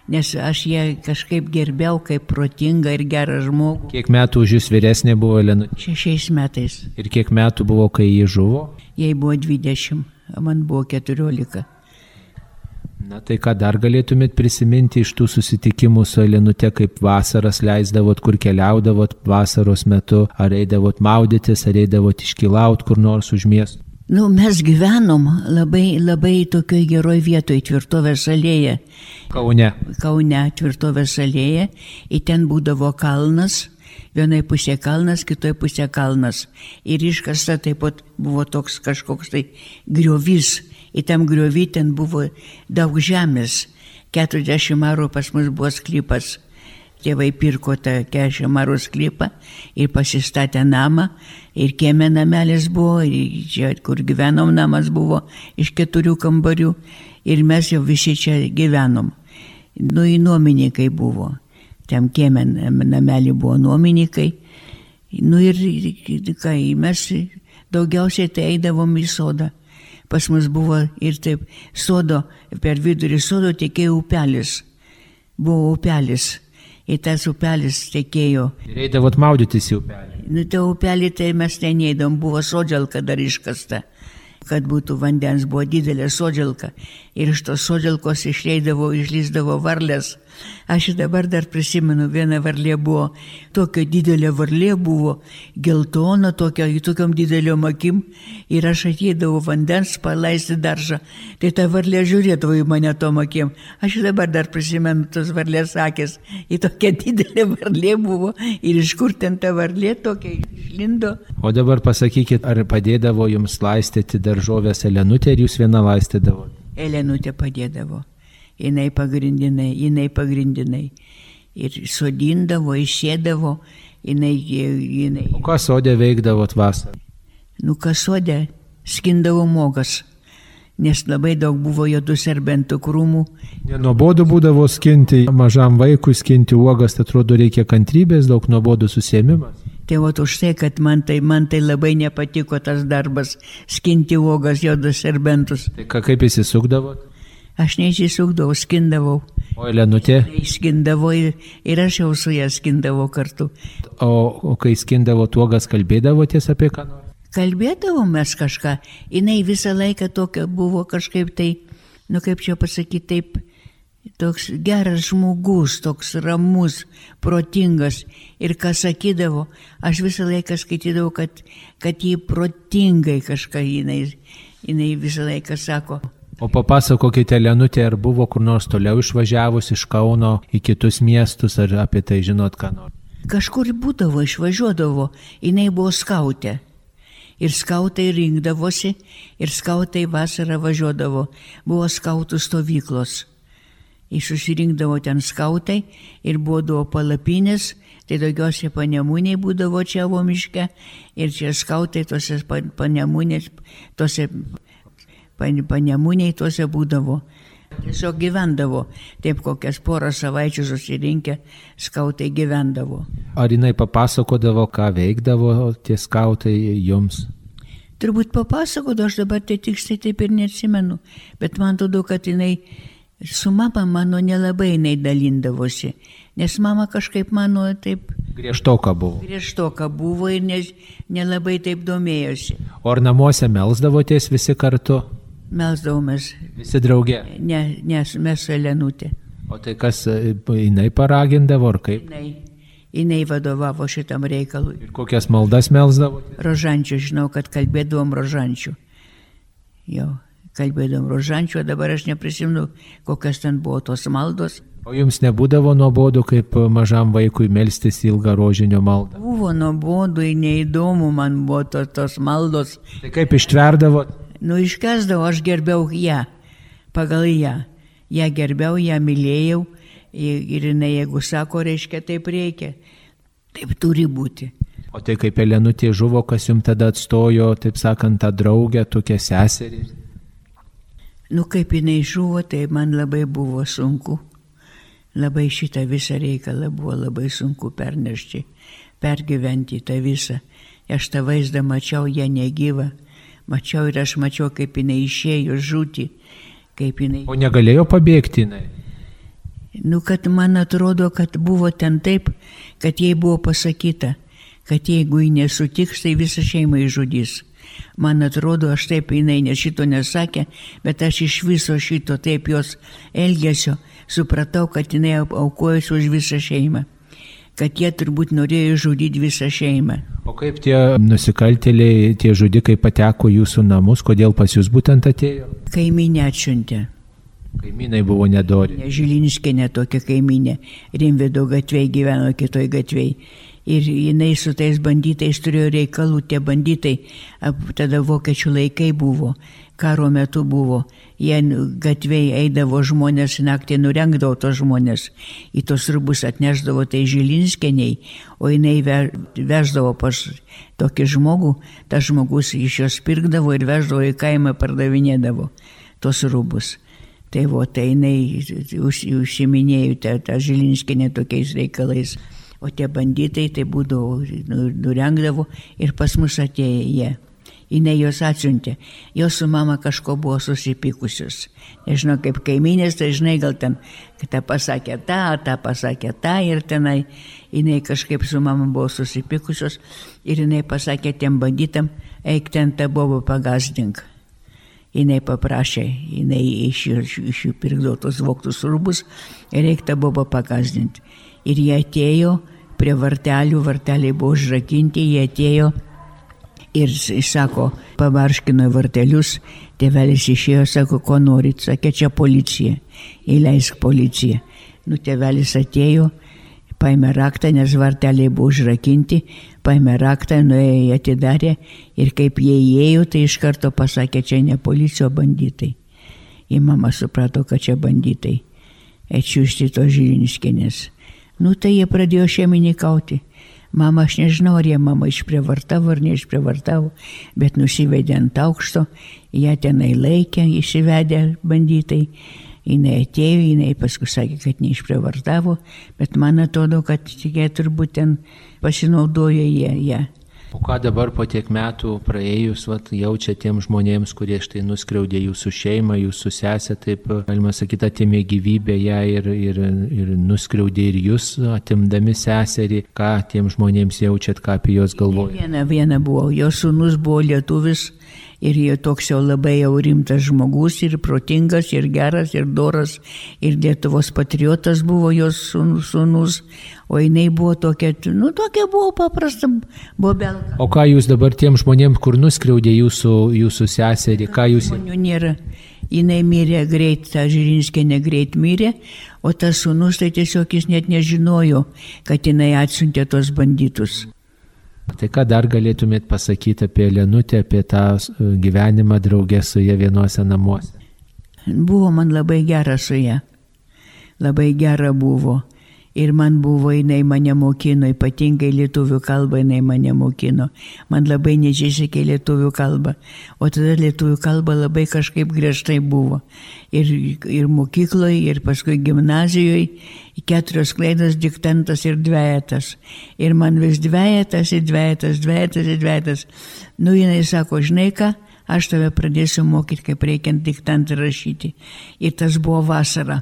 nes aš ją kažkaip gerbiau kaip protingą ir gerą žmogų. Kiek metų už jūs vyresnė buvo Elenutė? Šešiais metais. Ir kiek metų buvo, kai ji žuvo? Jai buvo 20, o man buvo 14. Na tai ką dar galėtumėt prisiminti iš tų susitikimų su Elenute, kaip vasaras leisdavot, kur keliaudavot vasaros metu, ar eidavot maudytis, ar eidavot iškilaut kur nors už miestų? Nu, mes gyvenom labai, labai tokioj geroj vietoj, tvirtovės alėje. Kaune. Kaune, tvirtovės alėje. Ir ten būdavo kalnas, vienai pusė kalnas, kitoje pusė kalnas. Ir iškasta taip pat buvo toks kažkoks tai griovys į tam griovį ten buvo daug žemės. 40 marų pas mus buvo sklypas. Tėvai pirko tą 40 marų sklypą ir pasistatė namą. Ir kieme namelis buvo, ir čia, kur gyvenom, namas buvo iš keturių kambarių. Ir mes jau visi čia gyvenom. Nu, į nuomininkai buvo. Tam kieme namelį buvo nuomininkai. Nu ir kai mes daugiausiai tai eidavom į sodą. Pas mus buvo ir taip sodo, per vidurį sodo tekėjo upelis. Buvo upelis. Ir tas upelis tekėjo. Ir eidavot maudytis į upelį. Nu, tai upelį tai mes ten neįdom, buvo sodželka dar iškasta kad būtų vandens, buvo didelė sodželka. Ir iš tos sodželkos išleidavo, išlyzdavo varlės. Aš dabar dar prisimenu, viena varlė buvo, tokia didelė varlė buvo, geltona, tokia, tokiam dideliom akim. Ir aš ateidavau vandens paleisti daržą. Tai ta varlė žiūrėdavo į mane tom akim. Aš dabar dar prisimenu tos varlės akis. Į tokia didelė varlė buvo. Ir iš kur ten ta varlė tokia išlindo. O dabar pasakykit, ar padėdavo jums laistyti daržovės Elenutė ir jūs vieną laistydavo? Elenutė padėdavo. Jinai pagrindinai, jinai pagrindinai. Ir sodindavo, išėdavo, jinai, jinai. O ką sodė veikdavot vasarą? Nu, kas sodė, skindavo mogas. Nes labai daug buvo jodų serbentų krūmų. Nenuobodu būdavo skinti, mažam vaikui skinti uogas, tai atrodo reikia kantrybės, daug nuobodų susėmimas. Tai o už tai, kad man tai, man tai labai nepatiko tas darbas skinti uogas, jodus serbentus. Tai ką, kaip įsisukdavot? Aš neįsisukdavau, skindavau. O Elenutė? Skindavo ir, ir aš jau su ją skindavau kartu. O, o kai skindavo uogas, kalbėdavotės apie ką nors? Kalbėdavom mes kažką. Jis visą laiką tokia buvo kažkaip tai, nu kaip čia pasakyti, taip toks geras žmogus, toks ramus, protingas. Ir ką sakydavo, aš visą laiką skaitydavau, kad, kad jį protingai kažką jinai, jinai visą laiką sako. O papasakokite, Lenutė, ar buvo kur nors toliau išvažiavus iš Kauno į kitus miestus, ar apie tai žinot ką nors? Kažkur būdavo, išvažiuodavo, jinai buvo skautė. Ir skautai rinkdavosi, ir skautai vasarą važiuodavo. Buvo skautų stovyklos. Ir susirinkdavo ten skautai ir būdavo palapinės, tai daugiausiai panemūniai būdavo čia avo miške ir čia skautai tose panemūnės, tose panemūniai tose būdavo. Tiesiog gyvendavo, taip kokias porą savaičių susirinkę skautai gyvendavo. Ar jinai papasakodavo, ką veikdavo tie skautai jums? Turbūt papasakodavo, aš dabar tai tiksliai taip ir neatsimenu, bet man atrodo, kad jinai su mama mano nelabai jinai dalindavosi, nes mama kažkaip mano taip. Griežtoka buvo. Griežtoka buvo ir ne, nelabai taip domėjosi. O ar namuose melsdavotės visi kartu? Melsdavomės. Visi draugė. Ne, nes mes Elenutė. O tai kas, jinai paragindavo ar kaip? Jinai, jinai vadovavo šitam reikalui. Ir kokias maldas melsdavo? Rožančių, žinau, kad kalbėdavom rožančių. Jau, kalbėdom rožančio, dabar aš neprisimenu, kokios ten buvo tos maldos. O jums nebūdavo nuobodu, kaip mažam vaikui melstis ilgą rožinio maldą? Buvo nuobodu, neįdomu man buvo tos, tos maldos. Tai kaip ištverdavot? Nu, iškesdavau, aš gerbiau ją, pagal ją. ją gerbiau, ją mylėjau ir jinai, jeigu sako, reiškia, taip reikia, taip turi būti. O tai kaip Elenutė žuvo, kas jums tada atstojo, taip sakant, tą draugę, tokią seserį? Nu, kaip jinai žuvo, tai man labai buvo sunku. Labai šitą visą reikalą buvo labai sunku pernešti, pergyventi tą visą. Aš tą vaizdą mačiau, ją negyvą. Mačiau ir aš mačiau, kaip jinai išėjo žūti kaip jinai. O negalėjo pabėgti jinai? Nu, kad man atrodo, kad buvo ten taip, kad jai buvo pasakyta, kad jeigu ji nesutiks, tai visą šeimą išžudys. Man atrodo, aš taip jinai ne šito nesakė, bet aš iš viso šito taip jos elgesio supratau, kad jinai aukojosi už visą šeimą kad jie turbūt norėjo žudyti visą šeimą. O kaip tie nusikaltėliai, tie žudikai pateko jūsų namus, kodėl pas jūs būtent atėjo? Kaiminė atšuntė. Kaimynai buvo nedori. Žilinskė netokia kaiminė. Rimvido gatvėje gyveno kitoj gatvėje. Ir jinai su tais bandytais turėjo reikalų, tie bandytai, tada vokiečių laikai buvo karo metu buvo, jie gatvėje eidavo žmonės, naktį nurengdavo tos žmonės, į tos rubus atneždavo tai žilinskeniai, o jinai veždavo pas tokį žmogų, tas žmogus iš jos pirkdavo ir veždavo į kaimą pardavinėdavo tos rubus. Tai vo, tai jinai už, užsiminėjo tą, tą žilinskinę tokiais reikalais. O tie banditai tai būdavo, nu, nurengdavo ir pas mus atėjo jie jinai juos atsiuntė. Jos su mama kažko buvo susipykusios. Nežinau, kaip kaiminės, tai žinai, gal ten, kad ta pasakė tą, tą pasakė tą ir tenai jinai kažkaip su mama buvo susipykusios ir jinai pasakė tiem bandytam, eik ten tą bobą pagazdink. Jinai paprašė, jinai iš, iš, iš jų pirkdavo tos voktus rūbus ir reik tą bobą pagazdinti. Ir jie atėjo prie vartelių, varteliai buvo užrakinti, jie atėjo Ir sako, pabarškino vartelius, tėvelis išėjo, sako, ko norit, sakė, čia policija, įleisk policiją. Nu, tėvelis atėjo, paėmė raktą, nes varteliai buvo užrakinti, paėmė raktą, nuėjo į atidarę ir kaip jie įėjo, tai iš karto pasakė, čia ne policija, o banditai. Ir mama suprato, kad čia banditai. Ečiušti to žilinskinės. Nu, tai jie pradėjo šeimininkauti. Mama, aš nežinau, ar jie mama išprievartavo ar neišprievartavo, bet nusivedė ant aukšto, ją tenai laikė, įsivedė bandytai. Jis atėjo, jinai paskui sakė, kad neišprievartavo, bet man atrodo, kad jie turbūt ten pasinaudojo jie. jie. O ką dabar po tiek metų praėjus, vat, jaučia tiem žmonėms, kurie štai nuskriaudė jūsų šeimą, jūsų sesę, taip galima sakyti, atimė gyvybę ją ir, ir, ir nuskriaudė ir jūs, atimdami seserį, ką tiem žmonėms jaučiat, ką apie juos galvojate? Viena, viena buvo, jos sunus buvo lietuvis ir jie toks jau labai jau rimtas žmogus ir protingas ir geras ir doras ir Lietuvos patriotas buvo jos sunus, o jinai buvo tokia, nu tokia buvo paprasta, buvo belka. O ką jūs dabar tiem žmonėms, kur nuskriaudė jūsų, jūsų seserį, ką jūs... Žmonių nėra. Jinai mirė greit, ta Žirinskė negreit mirė, o tas sunus tai tiesiog jis net nežinojo, kad jinai atsiuntė tos banditus. Tai ką dar galėtumėt pasakyti apie Lenutę, apie tą e, gyvenimą draugę su jie vienuose namuose? Buvo man labai gera su ją. Labai gera buvo. Ir man buvo, jinai mane mokino, ypatingai lietuvių kalbą jinai mane mokino. Man labai nežisekė lietuvių kalbą. O tada lietuvių kalba labai kažkaip griežtai buvo. Ir, ir mokykloje, ir paskui gimnazijoje keturios klaidos, diktantas ir dviejatas. Ir man vis dviejatas, ir dviejatas, dviejatas, ir dviejatas. Nu, jinai sako, žinai ką, aš tave pradėsiu mokyti, kaip reikia diktantą rašyti. Ir tas buvo vasara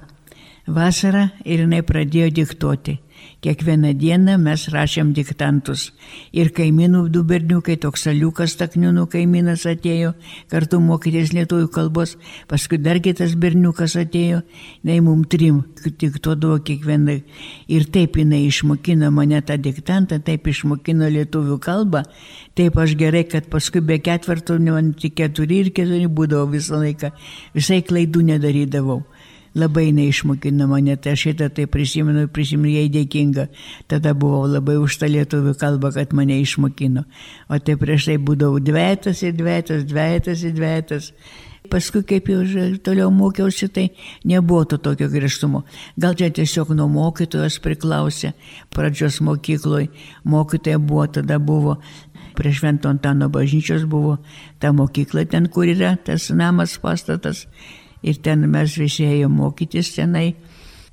vasarą ir jinai pradėjo diktuoti. Kiekvieną dieną mes rašėm diktantus. Ir kaimynų du berniukai, toks aliukas takniūnų kaimynas atėjo kartu mokytis lietuvių kalbos, paskui dar kitas berniukas atėjo, nei mum trim diktuodavo kiekvieną. Ir taip jinai išmokino mane tą diktantą, taip išmokino lietuvių kalbą, taip aš gerai, kad paskui be ketvirtų, man tik keturi ir keturi būdavo visą laiką, visai klaidų nedarydavau labai neišmokino mane, tai aš šitą tai prisimenu, prisimenu jai dėkinga. Tada buvau labai už tą lietuvių kalbą, kad mane išmokino. O tai prieš tai būdavau dvietas ir dvietas, dvietas ir dvietas. Paskui, kaip jau toliau mokiausi, tai nebuvo to tokio griežtumo. Gal čia tiesiog nuo mokytojos priklausė. Pradžios mokykloje mokytoja buvo, tada buvo prie Švento Antano bažnyčios buvo ta mokykla ten, kur yra tas namas pastatas ir ten mes visi ėjome mokytis tenai,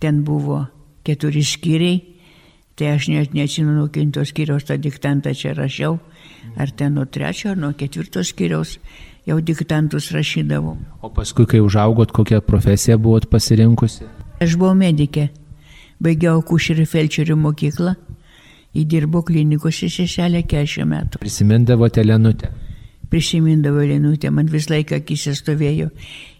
ten buvo keturi skyriai, tai aš net neatsimenu, kinto skyriaus tą diktantą čia rašiau, ar ten nuo trečio, ar nuo ketvirto skyriaus jau diktantus rašydavau. O paskui, kai užaugot, kokią profesiją buvot pasirinkusi? Aš buvau medikė, baigiau kušerių felčerių mokyklą, įdirbau klinikose seselę 40 metų. Prisimindavote Lenutę? Prisimindavo Lenutė, man visą laiką akise stovėjo.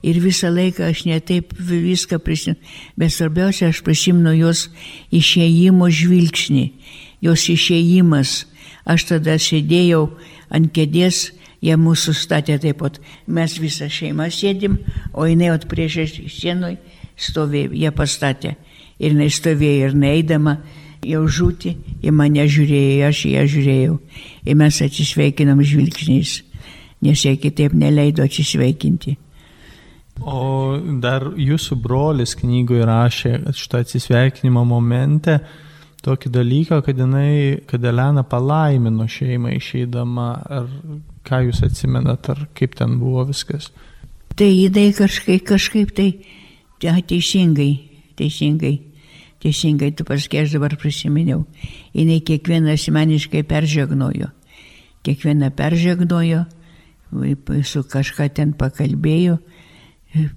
Ir visą laiką aš netaip viską prisimenu, bet svarbiausia, aš prisimenu jos išėjimo žvilgsnį, jos išėjimas. Aš tada sėdėjau ant kėdės, jie mūsų statė taip pat, mes visą šeimą sėdim, o jinai at prieš sienoj stovėjo, jie pastatė. Ir jinai stovėjo ir neįdama jau žūti, į mane žiūrėjo, aš į ją žiūrėjau. Ir mes atsisveikinam žvilgsniais nes jie kitaip neleido atsisveikinti. O dar jūsų brolis knygoje rašė šitą atsisveikinimo momente tokį dalyką, kad jinai, kad Elena palaimino šeimą išeidama, ar ką jūs atsimenat, ar kaip ten buvo viskas. Tai jinai kažkaip, kažkaip tai ja, teisingai, teisingai, teisingai, tu paskui aš dabar prisiminiau, jinai kiekvieną asmeniškai peržegnojo, kiekvieną peržegnojo su kažką ten pakalbėjo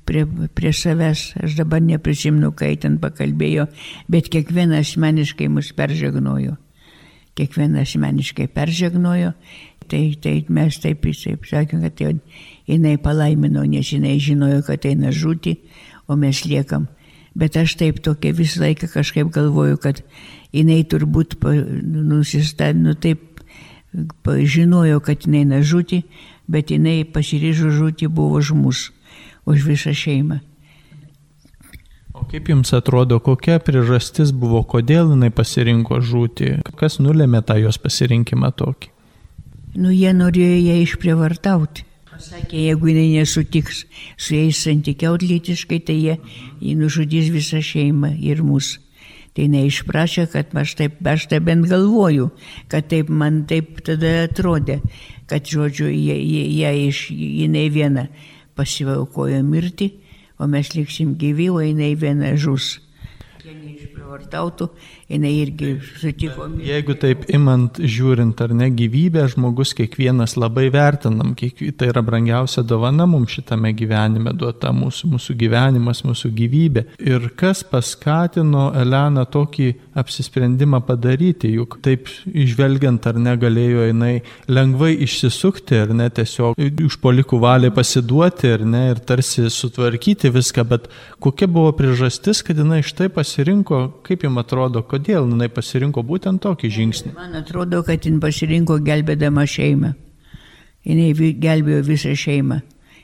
prie, prie savęs, aš dabar neprisimenu, kai ten pakalbėjo, bet kiekvieną asmeniškai mus peržegnojo. Kiekvieną asmeniškai peržegnojo, tai, tai mes taip, taip sakėm, kad tai jinai palaimino, nes jinai žinojo, kad eina žūti, o mes liekam. Bet aš taip tokia visą laiką kažkaip galvoju, kad jinai turbūt nusistatė, nu taip žinojo, kad jinai eina žūti, bet jinai pasiryžo žūti buvo už mus, už visą šeimą. O kaip jums atrodo, kokia priežastis buvo, kodėl jinai pasirinko žūti? Kas nulėmė tą jos pasirinkimą tokį? Nu, jie norėjo ją išprievartauti. Pasakė, jeigu jinai nesutiks su jais santykiaut lytiškai, tai jie, jie nužudys visą šeimą ir mus. Tai neišprašė, kad aš taip, aš taip bent galvoju, kad taip man taip tada atrodė, kad, žodžiu, jie, jie, jie iš, jinai viena pasivaukojo mirti, o mes liksim gyvi, o jinai viena žus. Jie neišprivartautų, jinai irgi sutiko. Jeigu taip imant, žiūrint ar ne gyvybę, žmogus kiekvienas labai vertinam, kiek, tai yra brangiausia dovana mums šitame gyvenime duota, mūsų, mūsų gyvenimas, mūsų gyvybė. Ir kas paskatino Eleną tokį apsisprendimą padaryti, juk taip išvelgiant ar negalėjo jinai lengvai išsisukti, ar ne tiesiog užpolikų valiai pasiduoti, ar ne, ir tarsi sutvarkyti viską, bet kokia buvo priežastis, kad jinai štai pasirinko, kaip jums atrodo, kodėl kodėl jinai pasirinko būtent tokį žingsnį? Man atrodo, kad jin pasirinko gelbėdama šeimą. Jis gelbėjo visą šeimą.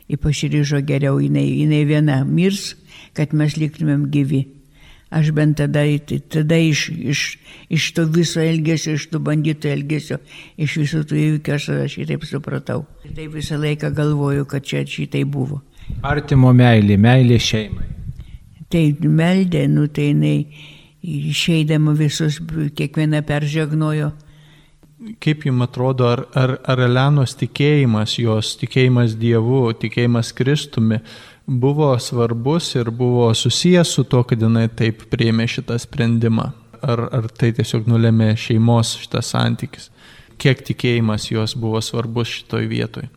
Jis pasiryžo geriau, jinai, jinai viena mirs, kad mes liktumėm gyvi. Aš bent tada, tada iš, iš, iš to viso elgesio, iš tų bandytų elgesio, iš visų tų įvykių aš šitaip supratau. Tai visą laiką galvoju, kad čia šitai buvo. Artimo meilė, meilė šeimai. Tai meldė, nu tai jinai išeidama visus kiekvieną peržegnojo. Kaip jums atrodo, ar, ar, ar Elenos tikėjimas, jos tikėjimas Dievu, tikėjimas Kristumi buvo svarbus ir buvo susijęs su to, kad jinai taip priėmė šitą sprendimą? Ar, ar tai tiesiog nulėmė šeimos šitas santykis? Kiek tikėjimas jos buvo svarbus šitoj vietoj?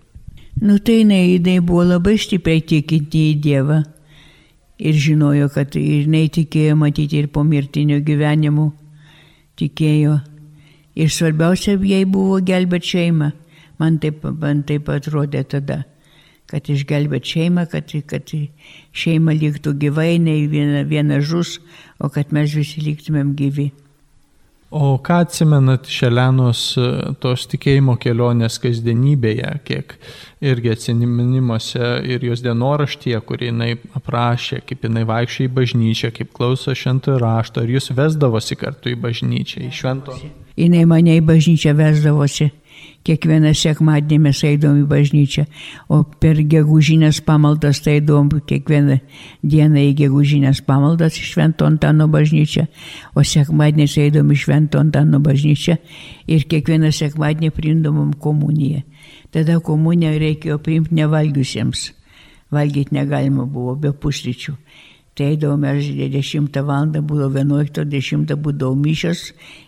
Nu tai jinai, jinai buvo labai stipriai tikinti į Dievą. Ir žinojo, kad ir neįtikėjo matyti ir po mirtinio gyvenimo tikėjo. Ir svarbiausia, jai buvo gelbėti šeimą. Man taip, man taip atrodė tada, kad išgelbėti šeimą, kad, kad šeima liktų gyvai, ne viena, viena žus, o kad mes visi liktumėm gyvi. O ką atsimenat Šelenos e, tos tikėjimo kelionės kasdienybėje, kiek irgi atsiminimuose ir jos dienoraštyje, kur jinai aprašė, kaip jinai vaikščiai į bažnyčią, kaip klauso šventojo rašto, ar jūs vesdavosi kartu į bažnyčią, į švento? Jinai mane į bažnyčią vesdavosi kiekvieną sekmadienį mes eidom į bažnyčią, o per gegužinės pamaldas tai eidom kiekvieną dieną į gegužinės pamaldas į Švento Antano bažnyčią, o sekmadienį eidom į Švento Antano bažnyčią ir kiekvieną sekmadienį priimdomom komuniją. Tada komuniją reikėjo priimti nevalgiusiems. Valgyti negalima buvo be pusryčių. Tai eidavome aš 10 val. būdavo 11.10 būdavo mišas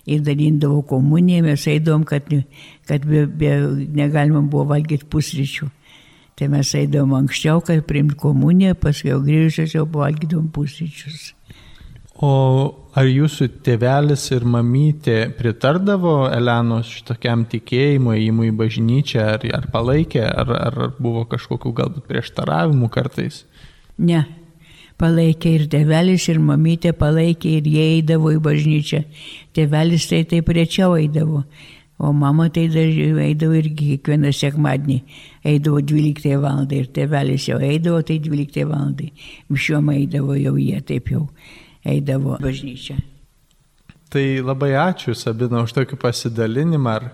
ir dalindavo komuniją, mes eidavom, kad, kad be, be, negalima buvo valgyti pusryčių. Tai mes eidavom anksčiau, kad priimti komuniją, paskui jau grįžus jau valgydavom pusryčius. O ar jūsų tėvelis ir mamytė pritardavo Elenos šitokiam tikėjimui, įimui į bažnyčią, ar, ar palaikė, ar, ar buvo kažkokių galbūt prieštaravimų kartais? Ne, palaikė ir tėvelis, ir mamytė palaikė, ir jie eidavo į bažnyčią. Tėvelis tai taip rečiau eidavo, o mama tai dažnai eidavo irgi kiekvieną sekmadienį. Eidavo 12 val. ir tėvelis jau eidavo, tai 12 val. Mišiom eidavo jau jie taip jau eidavo bažnyčią. Tai labai ačiū Sabina už tokį pasidalinimą. Ar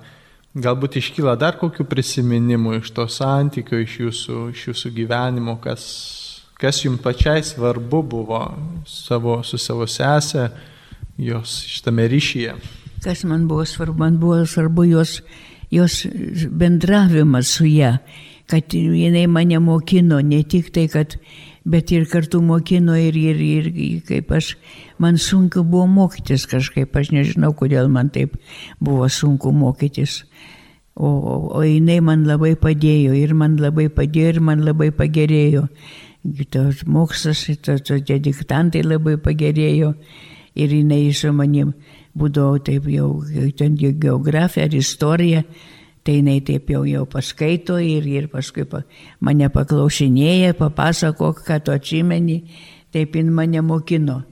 galbūt iškyla dar kokių prisiminimų iš to santykio, iš jūsų, iš jūsų gyvenimo, kas kas jums pačiai svarbu buvo savo, su savo sesė, jos šitame ryšyje? Kas man buvo svarbu? Man buvo svarbu jos, jos bendravimas su ją, kad jinai mane mokino, ne tik tai, kad, bet ir kartu mokino ir, ir, ir kaip aš, man sunku buvo mokytis kažkaip, aš nežinau, kodėl man taip buvo sunku mokytis. O, o, o jinai man labai padėjo ir man labai padėjo ir man labai pagerėjo tos mokslas, tokie diktantai labai pagerėjo ir jinai su manim būdavo taip jau, ten geografija ar istorija, tai jinai taip jau, jau paskaito ir, ir paskui pa, mane paklausinėja, papasako, ką tu atsimeni, taip jin mane mokino.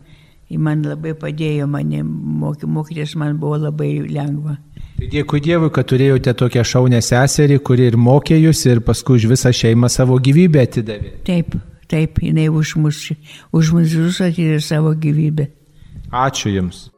Ji man labai padėjo, mane moky, mokytis man buvo labai lengva. Tai dėkui Dievui, kad turėjote tokią šaunę seserį, kuri ir mokė jūs ir paskui už visą šeimą savo gyvybę atidavė. Taip, Taip, jinai už mus, už mus visus atidė savo gyvybę. Ačiū Jums.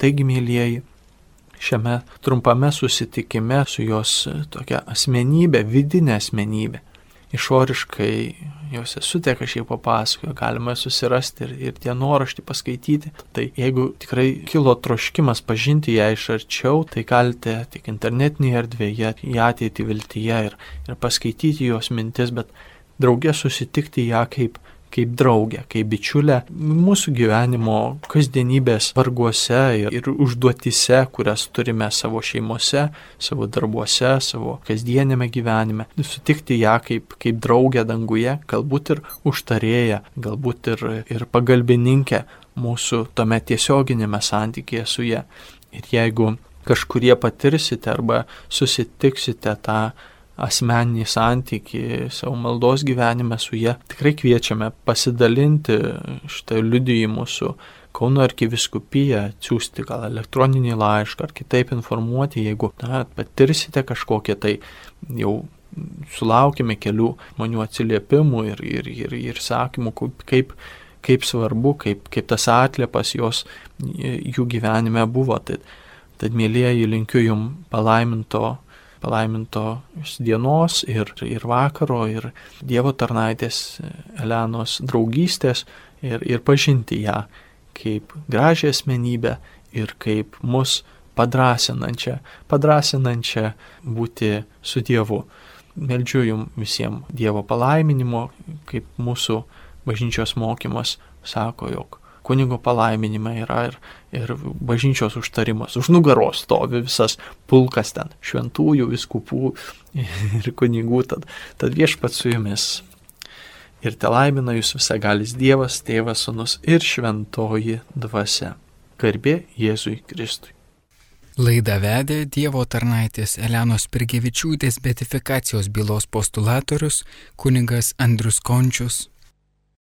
Taigi, mėlyjeji, šiame trumpame susitikime su jos tokia asmenybė, vidinė asmenybė, išoriškai jos esutė kažkiek papasakojo, galima susirasti ir, ir dienoraštį paskaityti. Tai jeigu tikrai kilo troškimas pažinti ją iš arčiau, tai galite tik internetinėje erdvėje, į ateitį viltyje ir, ir paskaityti jos mintis, bet draugė susitikti ją kaip kaip draugę, kaip bičiulę mūsų gyvenimo kasdienybės varguose ir, užduotise, kurias turime savo šeimose, savo darbuose, savo kasdienėme gyvenime. Sutikti ją kaip, kaip draugę danguje, galbūt ir užtarėję, galbūt ir, ir pagalbininkę mūsų tome tiesioginėme santykėje su ją. Ir jeigu kažkurie patirsite arba susitiksite tą asmeninį santykį savo maldos gyvenime su jie, tikrai kviečiame pasidalinti šitą liudijimu su Kauno arkiviskupija, atsiųsti gal elektroninį laišką ar kitaip informuoti, jeigu na, patirsite kažkokią tai jau sulaukime kelių žmonių atsiliepimų ir, ir, ir, ir sakymų, kaip, kaip svarbu, kaip, kaip tas atliepas jos jų gyvenime buvo. Tad, tad mėlyjeji, linkiu jums palaiminto palaimintos dienos ir, ir vakaro, ir Dievo tarnaitės Elenos draugystės ir, ir pažinti ją kaip gražią asmenybę ir kaip mus padrasinančią, padrasinančią būti su Dievu. Meldžiu jums visiems Dievo palaiminimo, kaip mūsų bažnyčios mokymas sako, jog kunigo palaiminimai yra ir, ir bažnyčios užtarimas. Už nugaros stovi visas pulkas ten, šventųjų, viskupų ir kunigų. Tad, tad viešpat su jumis. Ir te laimina jūs visagalis Dievas, Tėvas, Sūnus ir Šventoji Dvasia. Garbė Jėzui Kristui. Laidą vedė Dievo tarnaitės Elenos Pirgevičiūtės betifikacijos bylos postulatorius kuningas Andrius Končius.